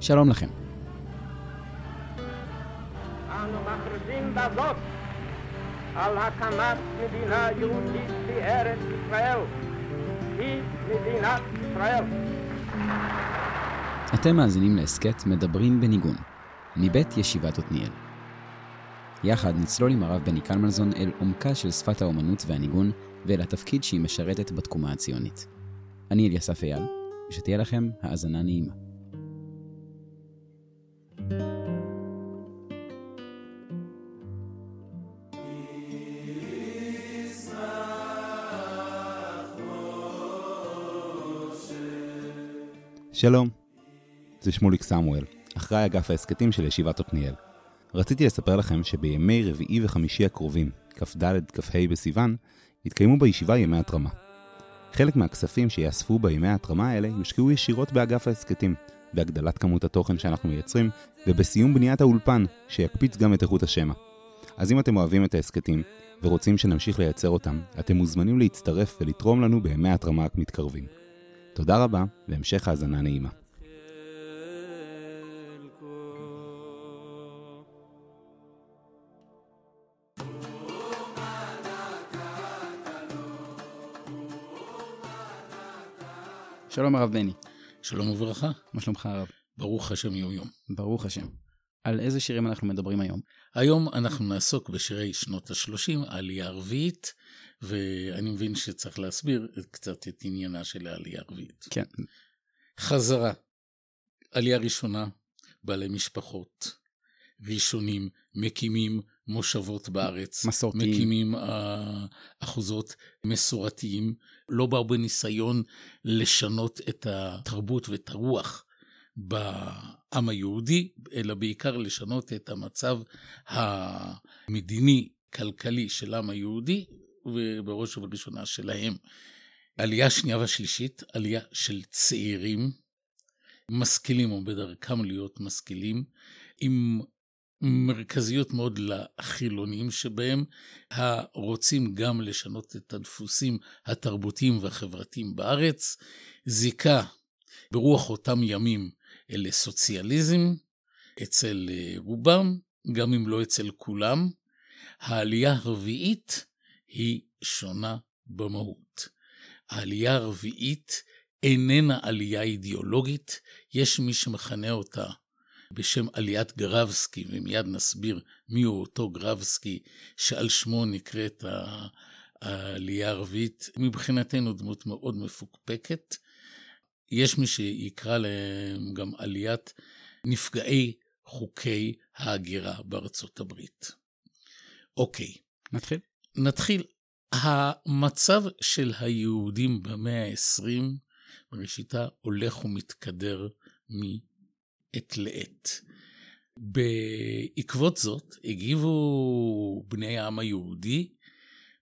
שלום לכם. אנו מכריזים בזאת על הקמת מדינה יהודית בארץ ישראל. היא מדינת ישראל. אתם מאזינים להסכת מדברים בניגון, מבית ישיבת עתניאל. יחד נצלול עם הרב בני קלמנזון אל עומקה של שפת האומנות והניגון ואל התפקיד שהיא משרתת בתקומה הציונית. אני אליסף אייל, ושתהיה לכם האזנה נעימה. שלום, זה שמוליק סמואל, אחראי אגף ההסכתים של ישיבת עתניאל. רציתי לספר לכם שבימי רביעי וחמישי הקרובים, כ"ד כ"ה בסיוון, יתקיימו בישיבה ימי התרמה. חלק מהכספים שיאספו בימי ההתרמה האלה יושקעו ישירות באגף ההסכתים, בהגדלת כמות התוכן שאנחנו מייצרים, ובסיום בניית האולפן, שיקפיץ גם את איכות השמע. אז אם אתם אוהבים את ההסכתים, ורוצים שנמשיך לייצר אותם, אתם מוזמנים להצטרף ולתרום לנו בימי ההתרמה המתקרבים. תודה רבה, והמשך האזנה נעימה. שלום הרב בני, שלום וברכה, מה שלומך הרב? ברוך השם יום יום. ברוך השם. על איזה שירים אנחנו מדברים היום? היום אנחנו נעסוק בשירי שנות ה-30, העלייה הרביעית, ואני מבין שצריך להסביר קצת את עניינה של העלייה הרביעית. כן. חזרה, עלייה ראשונה, בעלי משפחות, ראשונים, מקימים מושבות בארץ. מסורתיים. מקימים אה, אחוזות מסורתיים, לא באו בניסיון לשנות את התרבות ואת הרוח בעם היהודי, אלא בעיקר לשנות את המצב המדיני-כלכלי של העם היהודי, ובראש ובראשונה שלהם. עלייה שנייה והשלישית, עלייה של צעירים, משכילים או בדרכם להיות משכילים, עם מרכזיות מאוד לחילונים שבהם, הרוצים גם לשנות את הדפוסים התרבותיים והחברתיים בארץ, זיקה ברוח אותם ימים לסוציאליזם אצל רובם, גם אם לא אצל כולם. העלייה הרביעית היא שונה במהות. העלייה הרביעית איננה עלייה אידיאולוגית, יש מי שמכנה אותה בשם עליית גרבסקי, ומיד נסביר מיהו אותו גרבסקי, שעל שמו נקראת העלייה הרביעית. מבחינתנו דמות מאוד מפוקפקת. יש מי שיקרא להם גם עליית נפגעי חוקי ההגירה בארצות הברית. אוקיי. נתחיל? נתחיל. המצב של היהודים במאה ה-20 בראשיתה הולך ומתקדר מעת לעת. בעקבות זאת הגיבו בני העם היהודי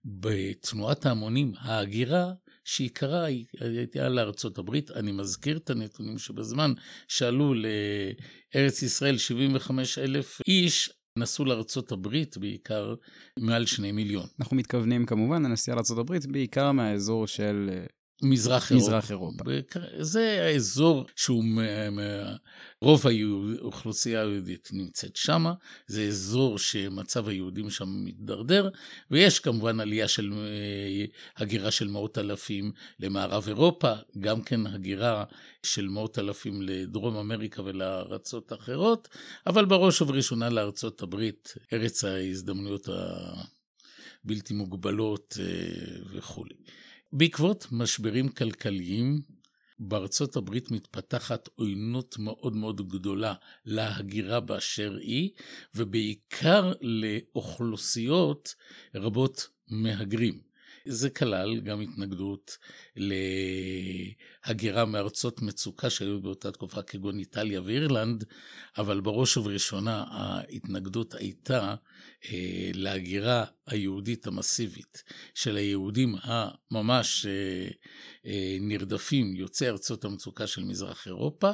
בתנועת ההמונים, ההגירה, שעיקרה הייתה לארצות הברית. אני מזכיר את הנתונים שבזמן שעלו לארץ ישראל 75 אלף איש, נסעו לארצות הברית בעיקר מעל שני מיליון. אנחנו מתכוונים כמובן לנסיעה לארצות הברית בעיקר מהאזור של מזרח אירופה. מזרח אירופה. זה האזור שהוא, רוב האוכלוסייה היהודית נמצאת שם, זה אזור שמצב היהודים שם מתדרדר, ויש כמובן עלייה של הגירה של מאות אלפים למערב אירופה, גם כן הגירה של מאות אלפים לדרום אמריקה ולארצות אחרות, אבל בראש ובראשונה לארצות הברית, ארץ ההזדמנויות הבלתי מוגבלות וכולי. בעקבות משברים כלכליים, בארצות הברית מתפתחת עוינות מאוד מאוד גדולה להגירה באשר היא, ובעיקר לאוכלוסיות רבות מהגרים. זה כלל גם התנגדות להגירה מארצות מצוקה שהיו באותה תקופה כגון איטליה ואירלנד, אבל בראש ובראשונה ההתנגדות הייתה אה, להגירה היהודית המסיבית של היהודים הממש אה, אה, נרדפים, יוצאי ארצות המצוקה של מזרח אירופה,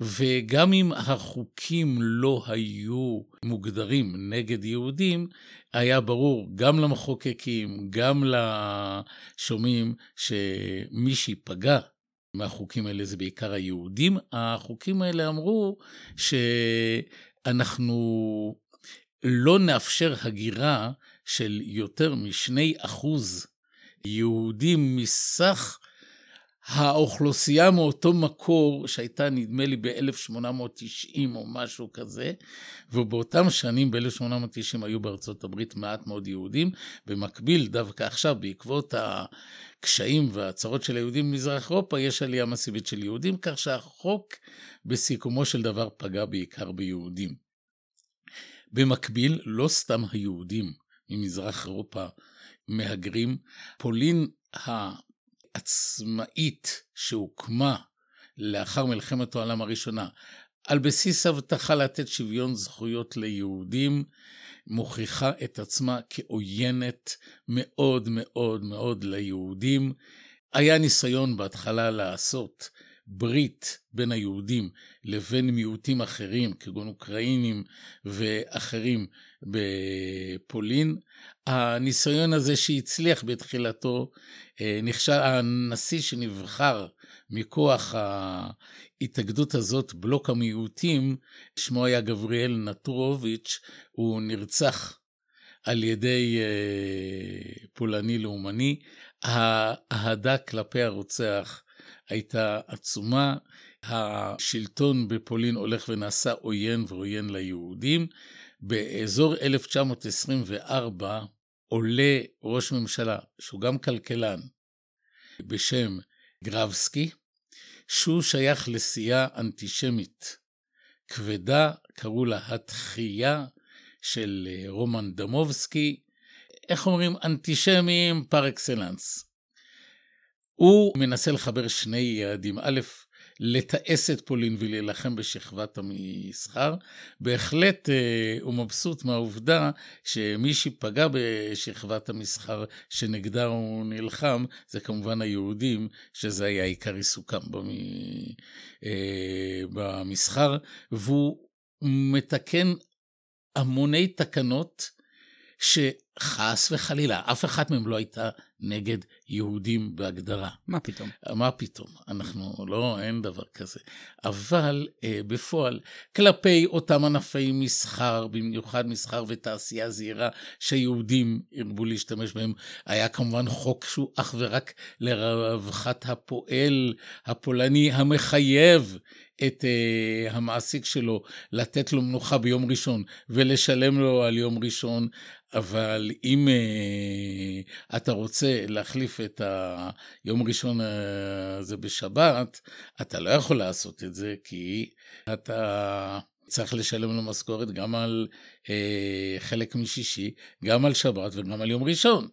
וגם אם החוקים לא היו מוגדרים נגד יהודים, היה ברור גם למחוקקים, גם לשומעים, שמי שייפגע מהחוקים האלה זה בעיקר היהודים. החוקים האלה אמרו שאנחנו לא נאפשר הגירה של יותר משני אחוז יהודים מסך האוכלוסייה מאותו מקור שהייתה נדמה לי ב-1890 או משהו כזה, ובאותם שנים ב-1890 היו בארצות הברית מעט מאוד יהודים. במקביל, דווקא עכשיו, בעקבות הקשיים והצרות של היהודים במזרח אירופה, יש עלייה מסיבית של יהודים, כך שהחוק בסיכומו של דבר פגע בעיקר ביהודים. במקביל, לא סתם היהודים ממזרח אירופה מהגרים, פולין העצמאית שהוקמה לאחר מלחמת העולם הראשונה, על בסיס הבטחה לתת שוויון זכויות ליהודים, מוכיחה את עצמה כעוינת מאוד מאוד מאוד ליהודים. היה ניסיון בהתחלה לעשות ברית בין היהודים לבין מיעוטים אחרים, כגון אוקראינים ואחרים בפולין. הניסיון הזה שהצליח בתחילתו, אה, נכשל, הנשיא שנבחר מכוח ההתאגדות הזאת, בלוק המיעוטים, שמו היה גבריאל נטורוביץ', הוא נרצח על ידי אה, פולני לאומני. האהדה כלפי הרוצח הייתה עצומה. השלטון בפולין הולך ונעשה עוין ועוין ליהודים. באזור 1924 עולה ראש ממשלה, שהוא גם כלכלן, בשם גרבסקי, שהוא שייך לסיעה אנטישמית כבדה, קראו לה התחייה של רומן דמובסקי, איך אומרים, אנטישמים פר אקסלנס. הוא מנסה לחבר שני יעדים. א', לטעס את פולין ולהילחם בשכבת המסחר. בהחלט אה, הוא מבסוט מהעובדה שמי שפגע בשכבת המסחר שנגדה הוא נלחם, זה כמובן היהודים, שזה היה עיקר עיסוקם אה, במסחר, והוא מתקן המוני תקנות שחס וחלילה, אף אחת מהן לא הייתה נגד יהודים בהגדרה. מה פתאום? מה פתאום? אנחנו לא, אין דבר כזה. אבל אה, בפועל, כלפי אותם ענפי מסחר, במיוחד מסחר ותעשייה זהירה, שיהודים הרבו להשתמש בהם, היה כמובן חוק שהוא אך ורק לרווחת הפועל הפולני המחייב את uh, המעסיק שלו לתת לו מנוחה ביום ראשון ולשלם לו על יום ראשון, אבל אם uh, אתה רוצה להחליף את היום ראשון הזה בשבת, אתה לא יכול לעשות את זה כי אתה צריך לשלם לו משכורת גם על uh, חלק משישי, גם על שבת וגם על יום ראשון.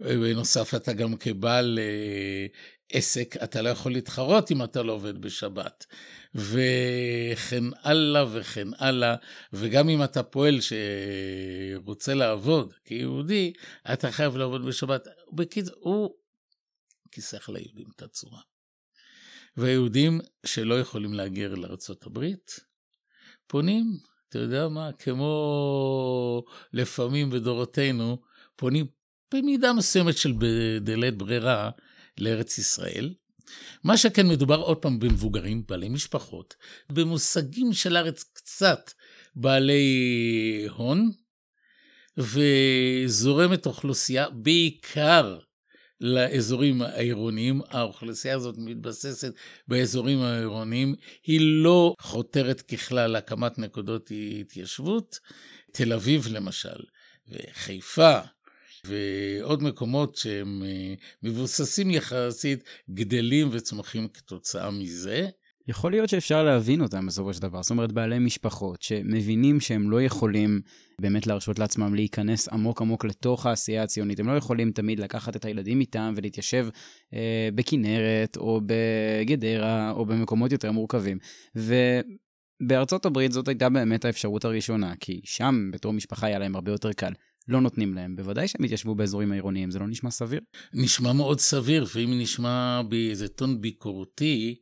בנוסף, אתה גם כבעל uh, עסק, אתה לא יכול להתחרות אם אתה לא עובד בשבת. וכן הלאה וכן הלאה, וגם אם אתה פועל שרוצה לעבוד כיהודי, אתה חייב לעבוד בשבת. בקיצור, הוא כיסח ליהודים את הצורה. והיהודים שלא יכולים להגר הברית, פונים, אתה יודע מה, כמו לפעמים בדורותינו, פונים במידה מסוימת של בדלית ברירה לארץ ישראל, מה שכן מדובר עוד פעם במבוגרים, בעלי משפחות, במושגים של הארץ קצת בעלי הון, וזורמת אוכלוסייה בעיקר לאזורים העירוניים. האוכלוסייה הזאת מתבססת באזורים העירוניים, היא לא חותרת ככלל להקמת נקודות התיישבות. תל אביב למשל, וחיפה, ועוד מקומות שהם אה, מבוססים יחסית, גדלים וצומחים כתוצאה מזה. יכול להיות שאפשר להבין אותם בסופו של דבר. זאת אומרת, בעלי משפחות שמבינים שהם לא יכולים באמת להרשות לעצמם להיכנס עמוק עמוק לתוך העשייה הציונית. הם לא יכולים תמיד לקחת את הילדים איתם ולהתיישב אה, בכנרת או בגדרה או במקומות יותר מורכבים. ובארצות הברית זאת הייתה באמת האפשרות הראשונה, כי שם בתור משפחה היה להם הרבה יותר קל. לא נותנים להם. בוודאי שהם יתיישבו באזורים העירוניים, זה לא נשמע סביר? נשמע מאוד סביר, ואם נשמע באיזה טון ביקורתי,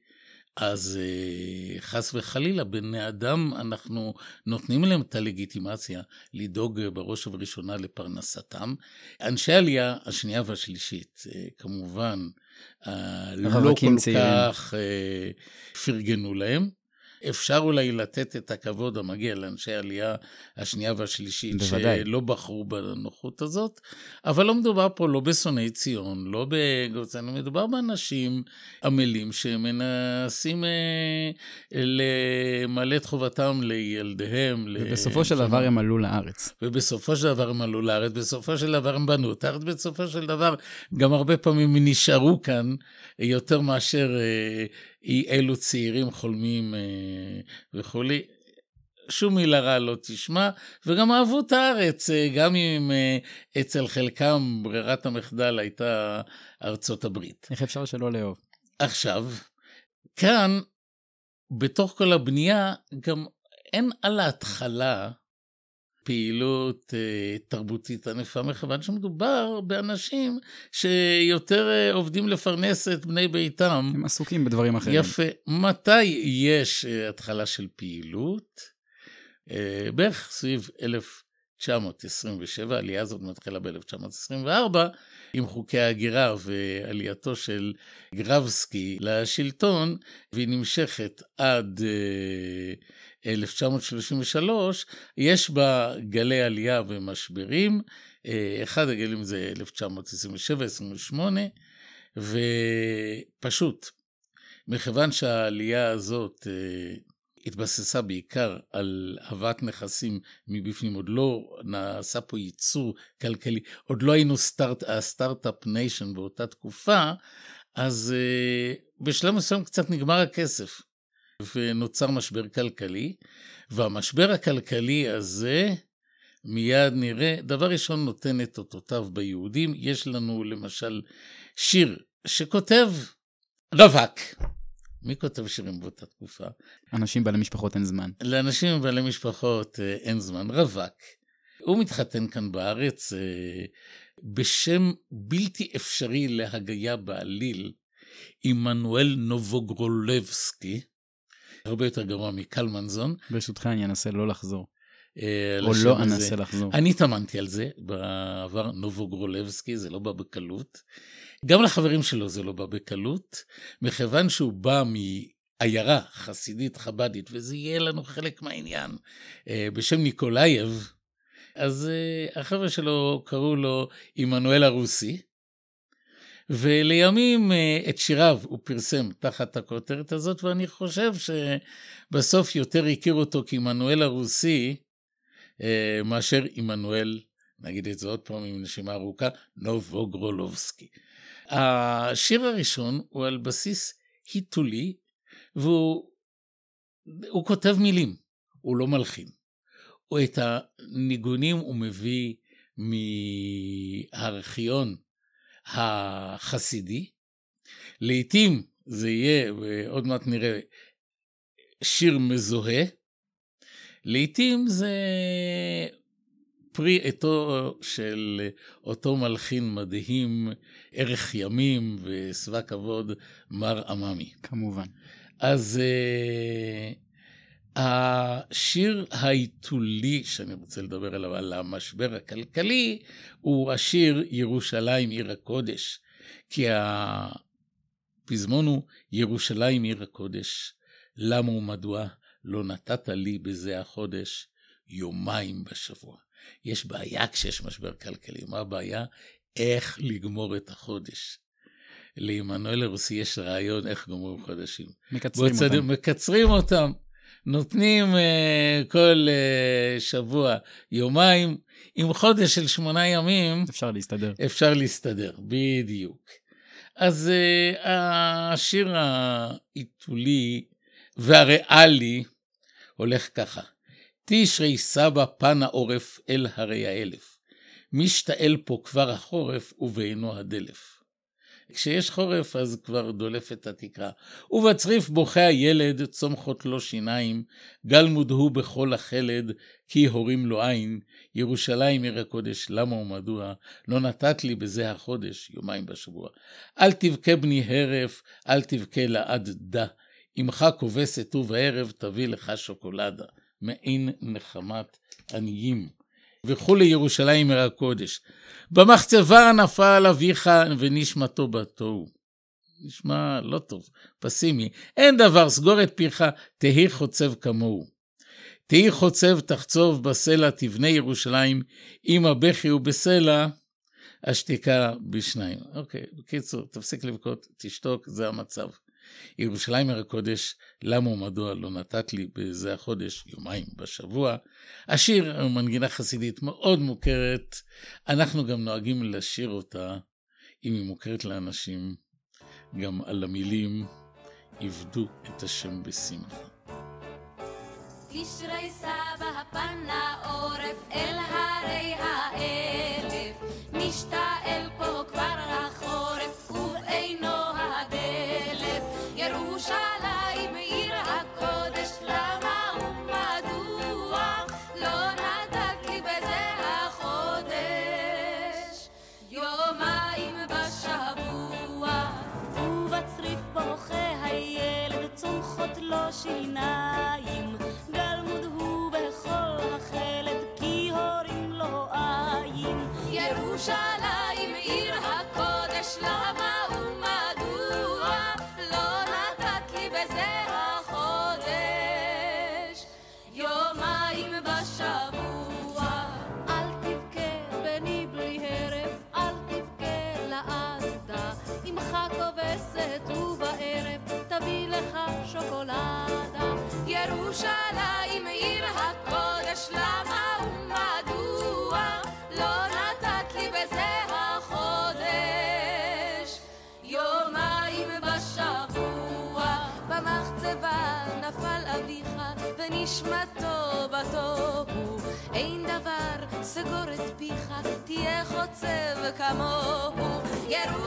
אז אה, חס וחלילה, בני אדם, אנחנו נותנים להם את הלגיטימציה לדאוג אה, בראש ובראשונה לפרנסתם. אנשי העלייה השנייה והשלישית, אה, כמובן, הלא רווקים כל צעירים. כך אה, פרגנו להם. אפשר אולי לתת את הכבוד המגיע לאנשי העלייה השנייה והשלישית, בוודאי. שלא בחרו בנוחות הזאת, אבל לא מדובר פה לא בשונאי ציון, לא בגוצנו, מדובר באנשים עמלים שמנסים אה, למלא את חובתם לילדיהם. ובסופו של לשמר- דבר הם עלו לארץ. ובסופו של דבר הם עלו לארץ, בסופו של דבר הם בנו את הארץ, בסופו של דבר גם הרבה פעמים נשארו כאן יותר מאשר אה, אי אלו צעירים חולמים אה, וכולי. שום מילה רעה לא תשמע, וגם אהבו את הארץ, אה, גם אם אה, אצל חלקם ברירת המחדל הייתה ארצות הברית. איך אפשר שלא לאהוב? עכשיו, כאן, בתוך כל הבנייה, גם אין על ההתחלה פעילות אה, תרבותית ענפה, מכיוון שמדובר באנשים שיותר אה, עובדים לפרנס את בני ביתם. הם עסוקים בדברים אחרים. יפה. מתי יש אה, התחלה של פעילות? בערך סביב 1927, העלייה הזאת מתחילה ב-1924, עם חוקי ההגירה ועלייתו של גרבסקי לשלטון, והיא נמשכת עד 1933, יש בה גלי עלייה ומשברים, אה, אחד הגלים זה 1927-28, ופשוט, מכיוון שהעלייה הזאת אה, התבססה בעיקר על הבאת נכסים מבפנים, עוד לא נעשה פה ייצור כלכלי, עוד לא היינו start, ה start-up nation באותה תקופה, אז אה, בשלב מסוים קצת נגמר הכסף, ונוצר משבר כלכלי, והמשבר הכלכלי הזה, מיד נראה, דבר ראשון נותן את אותותיו ביהודים. יש לנו למשל שיר שכותב רווק. מי כותב שירים באותה תקופה? אנשים בעלי משפחות אין זמן. לאנשים בעלי משפחות אה, אין זמן, רווק. הוא מתחתן כאן בארץ אה, בשם בלתי אפשרי להגייה בעליל, עמנואל נובוגרולבסקי, הרבה יותר גרוע מקלמנזון. ברשותך, אני אנסה לא לחזור. אה, או לא. אנסה לחזור. אני התאמנתי על זה בעבר, נובוגרולבסקי, זה לא בא בקלות. גם לחברים שלו זה לא בא בקלות, מכיוון שהוא בא מעיירה חסידית חבדית, וזה יהיה לנו חלק מהעניין, אה, בשם ניקולאייב, אז אה, החבר'ה שלו קראו לו עמנואל הרוסי, ולימים אה, את שיריו הוא פרסם תחת הכותרת הזאת, ואני חושב שבסוף יותר הכירו אותו כעמנואל הרוסי, אה, מאשר עמנואל, נגיד את זה עוד פעם עם נשימה ארוכה, נובוגרבלסקי. השיר הראשון הוא על בסיס היתולי, והוא הוא כותב מילים, הוא לא מלחין. את הניגונים הוא מביא מהארכיון החסידי. לעתים זה יהיה, ועוד מעט נראה, שיר מזוהה. לעתים זה פרי עטו של אותו מלחין מדהים, ערך ימים ושבע כבוד, מר עממי. כמובן. אז uh, השיר העיתולי שאני רוצה לדבר עליו, על המשבר הכלכלי, הוא השיר ירושלים עיר הקודש. כי הפזמון הוא ירושלים עיר הקודש, למה ומדוע לא נתת לי בזה החודש יומיים בשבוע. יש בעיה כשיש משבר כלכלי, מה הבעיה? איך לגמור את החודש. לעמנואל הרוסי יש רעיון איך גומרים חודשים. מקצרים בצד... אותם. מקצרים אותם, נותנים uh, כל uh, שבוע יומיים, עם חודש של שמונה ימים אפשר להסתדר. אפשר להסתדר, בדיוק. אז uh, השיר העיתולי והריאלי הולך ככה: תשרי סבא פן העורף אל הרי האלף, משתעל פה כבר החורף ובעינו הדלף. כשיש חורף אז כבר דולפת התקרה. ובצריף בוכה הילד, צומחות לו שיניים, גל מודהו בכל החלד, כי הורים לו עין, ירושלים עיר הקודש, למה ומדוע, לא נתת לי בזה החודש, יומיים בשבוע. אל תבכה בני הרף, אל תבכה לעד דה, אמך כובסת ובערב תביא לך שוקולדה, מעין נחמת עניים. וכולי ירושלים עיר הקודש. במחצבה נפל אביך ונשמתו בתוהו. נשמע לא טוב, פסימי. אין דבר, סגור את פיך, תהי חוצב כמוהו. תהי חוצב, תחצוב בסלע, תבנה ירושלים, אם הבכי הוא בסלע, השתיקה בשניים. אוקיי, בקיצור, תפסיק לבכות, תשתוק, זה המצב. ירושלים עיר הקודש, למה ומדוע לא נתת לי בזה החודש, יומיים בשבוע. השיר מנגינה חסידית מאוד מוכרת, אנחנו גם נוהגים לשיר אותה, אם היא מוכרת לאנשים, גם על המילים, עבדו את השם בשמחה. תשרי סבא הפן לעורף אל הרי האלף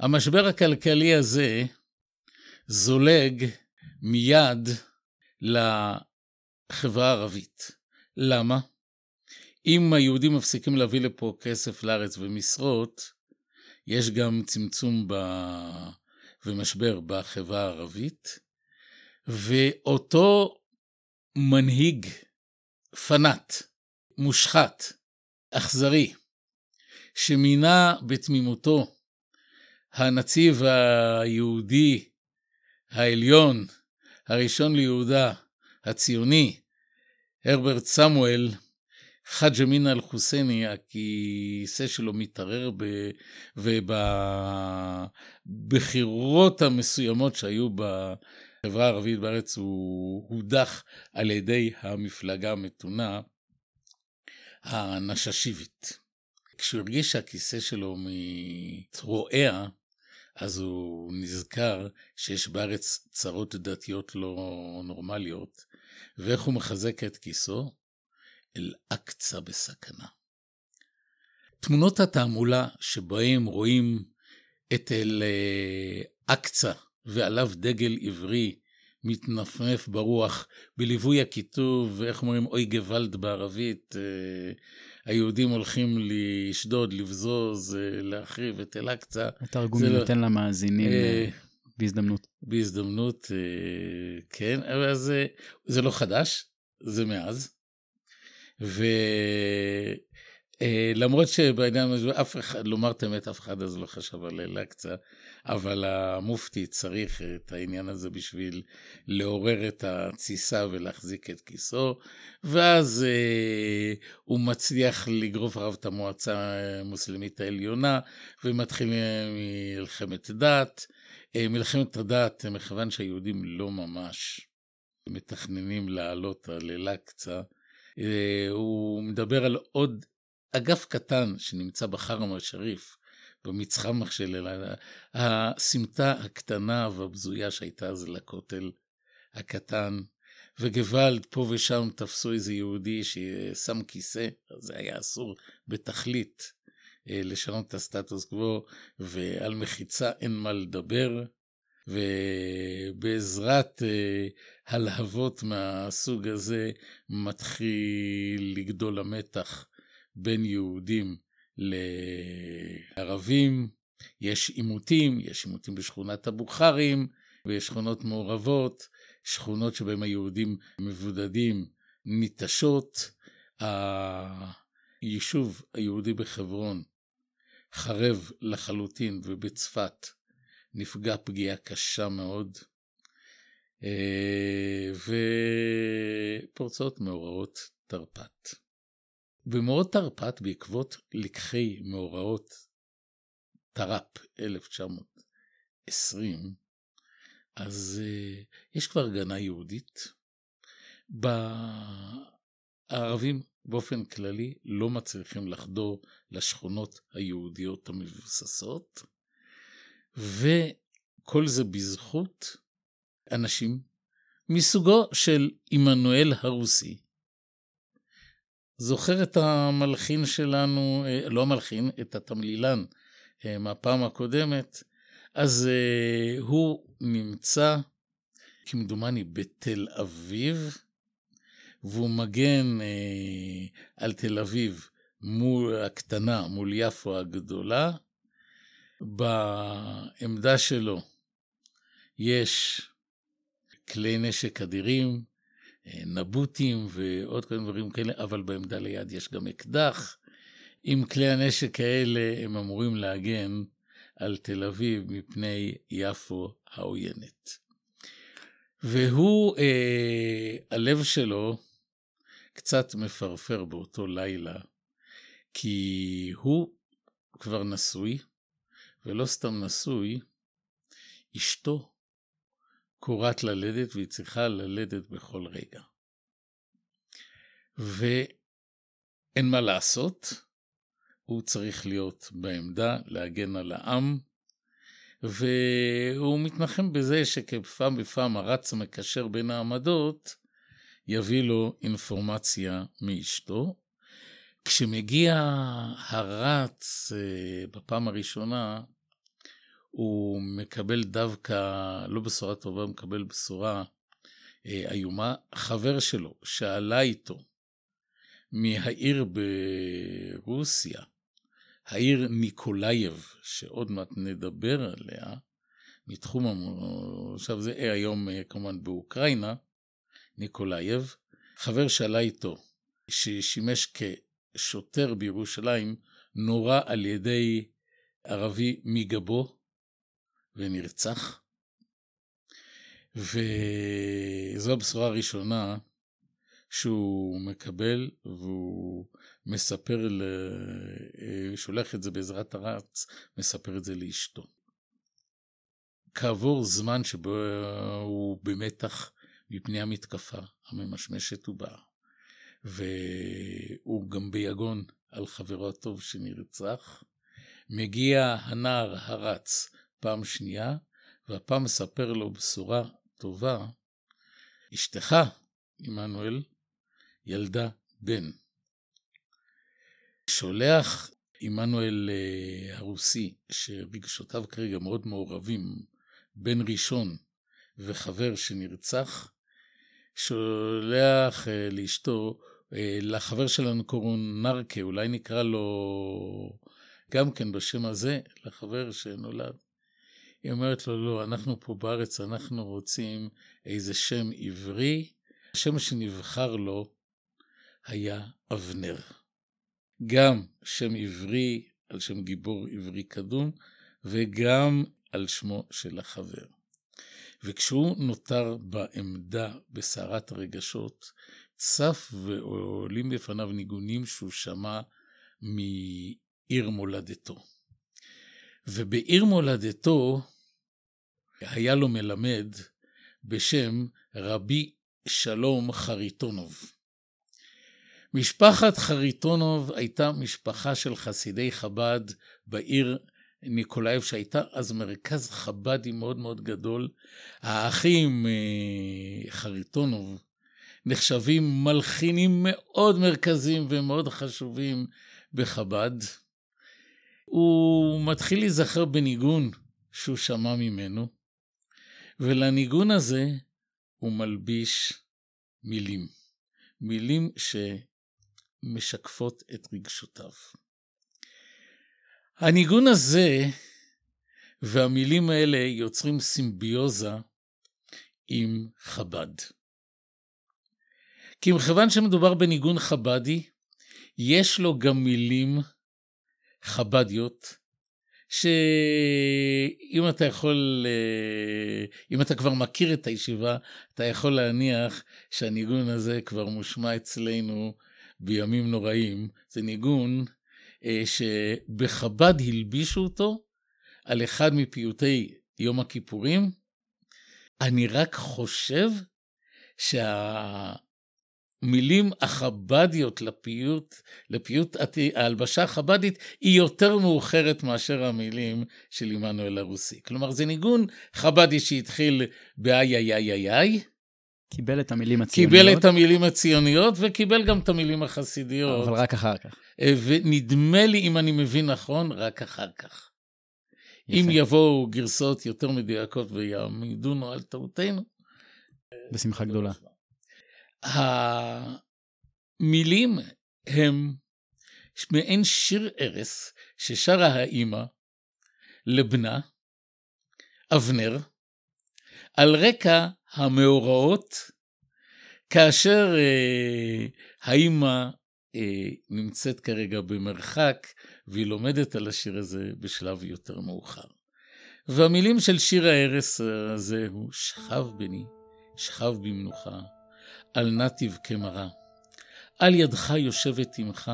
המשבר הכלכלי הזה זולג מיד לחברה הערבית. למה? אם היהודים מפסיקים להביא לפה כסף לארץ ומשרות, יש גם צמצום ב... ומשבר בחברה הערבית, ואותו מנהיג פנאט, מושחת, אכזרי, שמינה בתמימותו הנציב היהודי העליון, הראשון ליהודה, הציוני, הרברט סמואל, חאג' אמין אל-חוסייני, הכיסא שלו מתערער ובבחירות המסוימות שהיו בחברה הערבית בארץ הוא הודח על ידי המפלגה המתונה הנששיבית. כשהוא הרגיש שהכיסא שלו מתרועע, אז הוא נזכר שיש בארץ צרות דתיות לא נורמליות, ואיך הוא מחזק את כיסו? אל-אקצא בסכנה. תמונות התעמולה שבהם רואים את אל-אקצא ועליו דגל עברי מתנפנף ברוח בליווי הכיתוב, איך אומרים, אוי גוואלד בערבית, אה, היהודים הולכים לשדוד, לבזוז, אה, להחריב את אל-אקצא. התרגום ניתן לא... למאזינים אה, בהזדמנות. בהזדמנות, כן, אבל זה, זה לא חדש, זה מאז. ולמרות שבעניין הזה אף אחד, לומר את האמת, אף אחד אז לא חשב על אל-אקצא, אבל המופתי צריך את העניין הזה בשביל לעורר את התסיסה ולהחזיק את כיסו, ואז אה, הוא מצליח לגרוף אחריו את המועצה המוסלמית העליונה, ומתחיל מלחמת דת. אה, מלחמת הדת, מכיוון שהיהודים לא ממש מתכננים לעלות על אל-אקצא, אה, הוא מדבר על עוד אגף קטן שנמצא בחרם א-שריף, במצחמח של אל הסמטה הקטנה והבזויה שהייתה אז לכותל הקטן, וגוואלד פה ושם תפסו איזה יהודי ששם כיסא, זה היה אסור בתכלית אה, לשנות את הסטטוס קוו, ועל מחיצה אין מה לדבר, ובעזרת אה, הלהבות מהסוג הזה מתחיל לגדול המתח בין יהודים לערבים. יש עימותים, יש עימותים בשכונת הבוכרים, ויש שכונות מעורבות, שכונות שבהן היהודים מבודדים ניטשות. היישוב היהודי בחברון חרב לחלוטין, ובצפת נפגע פגיעה קשה מאוד. אה, ופורצות מאורעות תרפ"ט. במאורעות תרפ"ט, בעקבות לקחי מאורעות תר"פ 1920, אז uh, יש כבר הגנה יהודית. הערבים באופן כללי לא מצליחים לחדור לשכונות היהודיות המבוססות, וכל זה בזכות אנשים מסוגו של עמנואל הרוסי. זוכר את המלחין שלנו, אה, לא המלחין, את התמלילן אה, מהפעם הקודמת, אז uh, הוא נמצא, כמדומני, בתל אביב, והוא מגן על תל אביב מול הקטנה, מול יפו הגדולה. בעמדה שלו יש כלי נשק אדירים, נבוטים ועוד כל מיני דברים כאלה, אבל בעמדה ליד יש גם אקדח. עם כלי הנשק האלה הם אמורים להגן על תל אביב מפני יפו העוינת. והוא, אה, הלב שלו קצת מפרפר באותו לילה, כי הוא כבר נשוי, ולא סתם נשוי, אשתו קוראת ללדת והיא צריכה ללדת בכל רגע. ואין מה לעשות, הוא צריך להיות בעמדה, להגן על העם, והוא מתנחם בזה שכפעם בפעם הרץ המקשר בין העמדות יביא לו אינפורמציה מאשתו. כשמגיע הרץ אה, בפעם הראשונה, הוא מקבל דווקא, לא בשורה טובה, הוא מקבל בשורה אה, איומה. חבר שלו שעלה איתו מהעיר ברוסיה, העיר ניקולייב, שעוד מעט נדבר עליה, מתחום, עכשיו זה היום אה, כמובן באוקראינה, ניקולייב, חבר שעלה איתו, ששימש כשוטר בירושלים, נורה על ידי ערבי מגבו ונרצח. וזו הבשורה הראשונה שהוא מקבל, והוא מספר, ל... אה, שולח את זה בעזרת הרץ, מספר את זה לאשתו. כעבור זמן שבו הוא במתח מפני המתקפה הממשמשת ובאה, והוא גם ביגון על חברו הטוב שנרצח, מגיע הנער הרץ פעם שנייה, והפעם מספר לו בשורה טובה, אשתך, עמנואל, ילדה בן. שולח עמנואל אה, הרוסי, שרגשותיו כרגע מאוד מעורבים, בן ראשון וחבר שנרצח, שולח אה, לאשתו, אה, לחבר שלנו קוראים נרקה, אולי נקרא לו גם כן בשם הזה, לחבר שנולד. היא אומרת לו, לא, אנחנו פה בארץ, אנחנו רוצים איזה שם עברי. השם שנבחר לו היה אבנר. גם שם עברי על שם גיבור עברי קדום, וגם על שמו של החבר. וכשהוא נותר בעמדה בסערת הרגשות, צף ועולים בפניו ניגונים שהוא שמע מעיר מולדתו. ובעיר מולדתו היה לו מלמד בשם רבי שלום חריטונוב. משפחת חריטונוב הייתה משפחה של חסידי חב"ד בעיר ניקולאייב, שהייתה אז מרכז חב"די מאוד מאוד גדול. האחים אה, חריטונוב נחשבים מלחינים מאוד מרכזיים ומאוד חשובים בחב"ד. הוא מתחיל להיזכר בניגון שהוא שמע ממנו, ולניגון הזה הוא מלביש מילים. מילים שמשקפות את רגשותיו. הניגון הזה והמילים האלה יוצרים סימביוזה עם חב"ד. כי מכיוון שמדובר בניגון חב"די, יש לו גם מילים חב"דיות, שאם אתה יכול, אה, אם אתה כבר מכיר את הישיבה, אתה יכול להניח שהניגון הזה כבר מושמע אצלנו בימים נוראים. זה ניגון אה, שבחב"ד הלבישו אותו על אחד מפיוטי יום הכיפורים. אני רק חושב שה... המילים החבדיות לפיוט, לפיוט ההלבשה החבדית, היא יותר מאוחרת מאשר המילים של עמנואל הרוסי. כלומר, זה ניגון חבדי שהתחיל באיי איי איי איי איי. קיבל את המילים הציוניות. קיבל את המילים הציוניות וקיבל גם את המילים החסידיות. אבל רק אחר כך. אה, ונדמה לי, אם אני מבין נכון, רק אחר כך. יפה. אם יבואו גרסאות יותר מדויקות ויעמידונו על טעותנו. בשמחה גדולה. המילים הם מעין שיר ערש ששרה האימא לבנה, אבנר, על רקע המאורעות, כאשר אה, האימא אה, נמצאת כרגע במרחק, והיא לומדת על השיר הזה בשלב יותר מאוחר. והמילים של שיר הערש הזה הוא שכב בני, שכב במנוחה, אל נא תבכה מרה. על ידך יושבת אמך,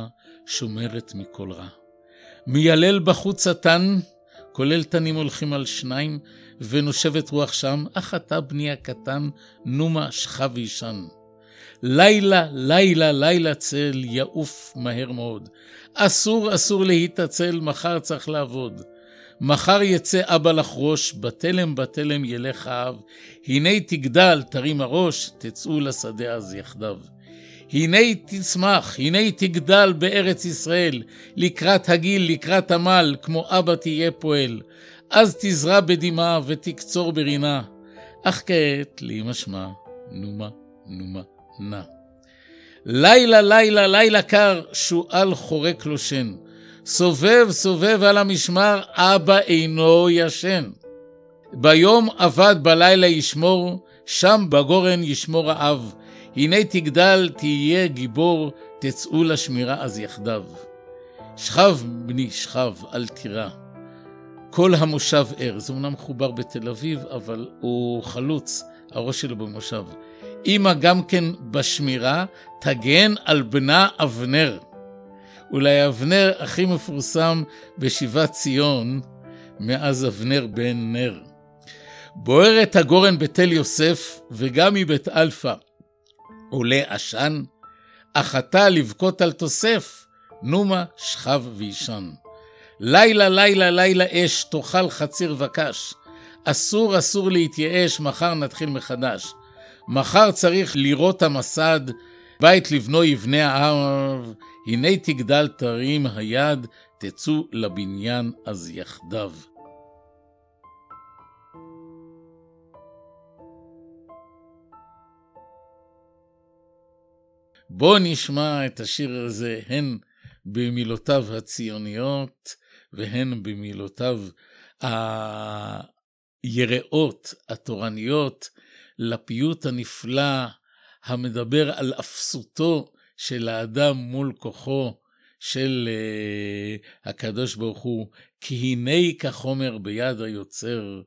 שומרת מכל רע. מיילל בחוץ התן, כולל תנים הולכים על שניים, ונושבת רוח שם, אך אתה בני הקטן, נומה שכב וישן. לילה, לילה, לילה צל, יעוף מהר מאוד. אסור, אסור להתעצל, מחר צריך לעבוד. מחר יצא אבא לחרוש, בתלם בתלם ילך האב. הנה תגדל, תרים הראש, תצאו לשדה אז יחדיו. הנה תצמח, הנה תגדל בארץ ישראל, לקראת הגיל, לקראת עמל, כמו אבא תהיה פועל. אז תזרע בדמעה ותקצור ברינה. אך כעת לאמא שמה, נומה, נומה, נא. לילה, לילה, לילה קר, שועל חורק לו שן. סובב סובב על המשמר, אבא אינו ישן. ביום עבד, בלילה ישמור, שם בגורן ישמור האב. הנה תגדל, תהיה גיבור, תצאו לשמירה אז יחדיו. שכב בני שכב, אל תירא. כל המושב ער, זה אומנם מחובר בתל אביב, אבל הוא חלוץ, הראש שלו במושב. אמא גם כן בשמירה, תגן על בנה אבנר. אולי אבנר הכי מפורסם בשיבת ציון מאז אבנר בן נר. בוערת הגורן בתל יוסף וגם מבית אלפא עולה עשן, אך אתה לבכות אל תוסף, נומה שכב וישן. לילה לילה לילה אש, תאכל חציר וקש. אסור אסור להתייאש, מחר נתחיל מחדש. מחר צריך לראות המסד, בית לבנו יבנה האב, הנה תגדל תרים היד, תצאו לבניין אז יחדיו. בואו נשמע את השיר הזה הן במילותיו הציוניות והן במילותיו היראות, התורניות, לפיוט הנפלא המדבר על אפסותו של האדם מול כוחו של uh, הקדוש ברוך הוא, כי הנה כחומר ביד היוצר,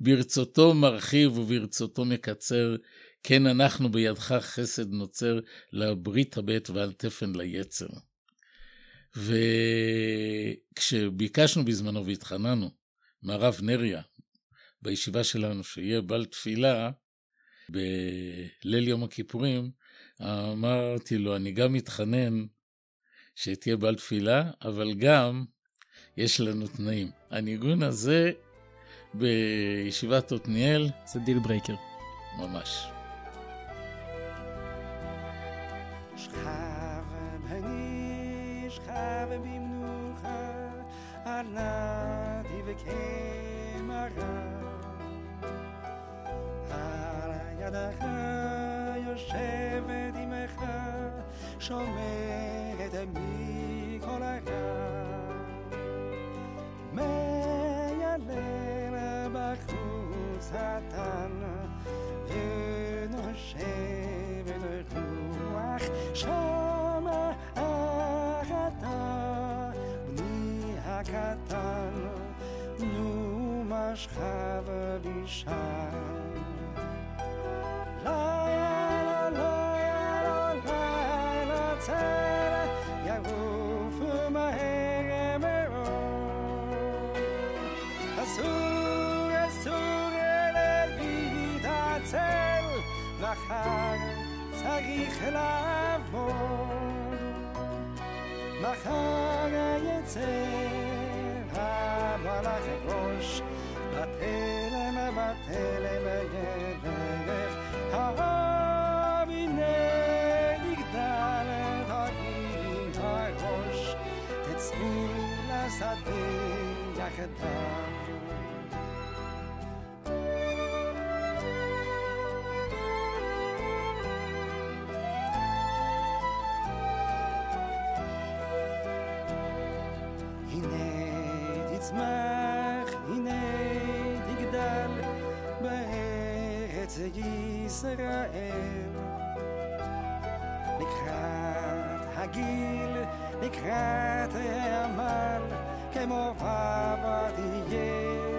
ברצותו מרחיב וברצותו מקצר, כן אנחנו בידך חסד נוצר, לברית הבט ועל תפן ליצר. וכשביקשנו בזמנו והתחננו מהרב נריה, בישיבה שלנו, שיהיה בעל תפילה, בליל יום הכיפורים, אמרתי לו, אני גם מתחנן שתהיה בעל תפילה, אבל גם יש לנו תנאים. הניגון הזה בישיבת עתניאל... זה deal breaker. ממש. נתי וקמרה על ידך יושבת עמך שומרת הרע מיילל בחוץ התן ונושבת רוח שמה אתה בני הקטן נו משכה ולישן מחר יצא המלאך ראש בתלם בתלם ילך האביני יגדל תרים הראש תצאו לשדה יחדיו הנה ישראל. לקראת הגיל, לקראת העמל, כמו אבא תהיה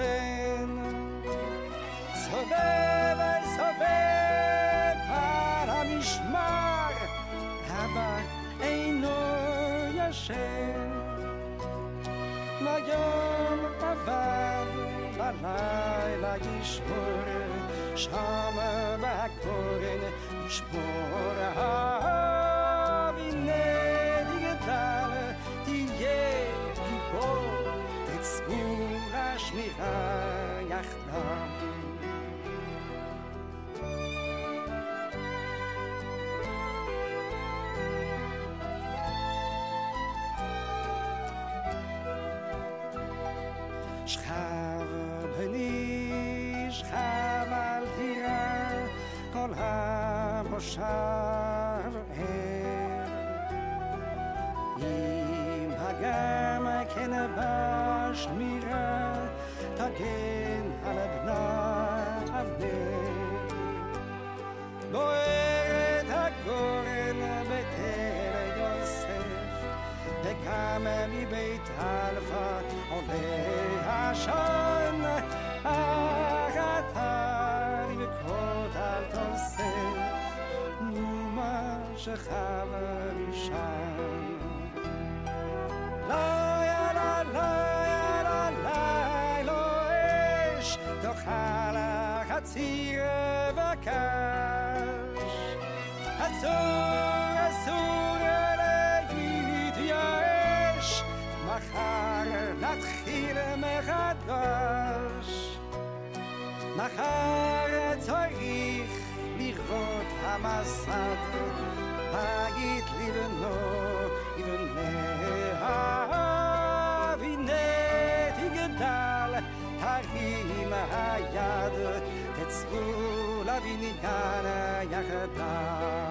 לא שן סובב סובב על המשמר אבא אינו ישן ליום עבד בלילה ישמור שם בקורן ישמור האביני המושב ער אמא גם כן בשמירה תגן על בנה אבנר בוערת הגורן בתל יוסף וגם מבית אלפא עולה העשן doch haben wir schau la la la la la la doch hala hat ziren wir keuch hat so resure git jes machare המסד בית לבנו יבנה אביני תגדל תרים היד תצאו לבניין יחדיו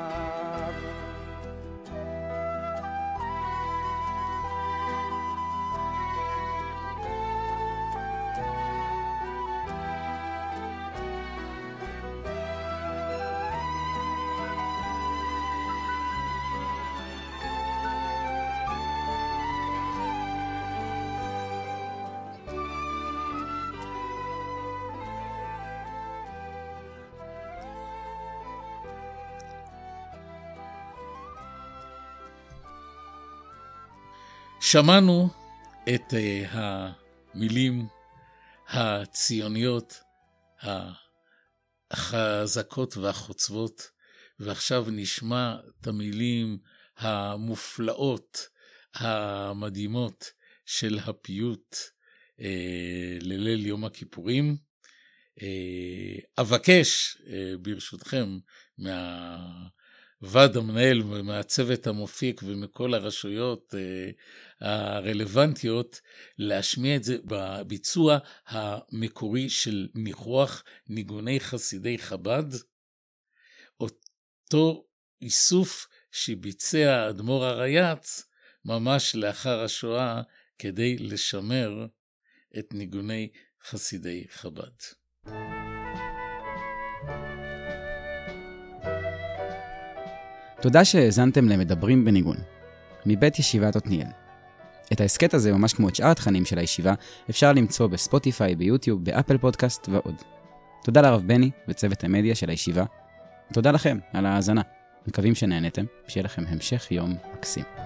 שמענו את uh, המילים הציוניות החזקות והחוצבות, ועכשיו נשמע את המילים המופלאות, המדהימות של הפיוט אה, לליל יום הכיפורים. אה, אבקש, אה, ברשותכם, מהוועד המנהל ומהצוות המופיק ומכל הרשויות אה, הרלוונטיות, להשמיע את זה בביצוע המקורי של ניחוח ניגוני חסידי חב"ד. אותו איסוף שביצע האדמו"ר הרייץ ממש לאחר השואה כדי לשמר את ניגוני חסידי חב"ד. תודה שהאזנתם למדברים בניגון, מבית ישיבת עתניאל. את ההסכת הזה, ממש כמו את שאר התכנים של הישיבה, אפשר למצוא בספוטיפיי, ביוטיוב, באפל פודקאסט ועוד. תודה לרב בני וצוות המדיה של הישיבה. תודה לכם על ההאזנה. מקווים שנהנתם, שיהיה לכם המשך יום מקסים.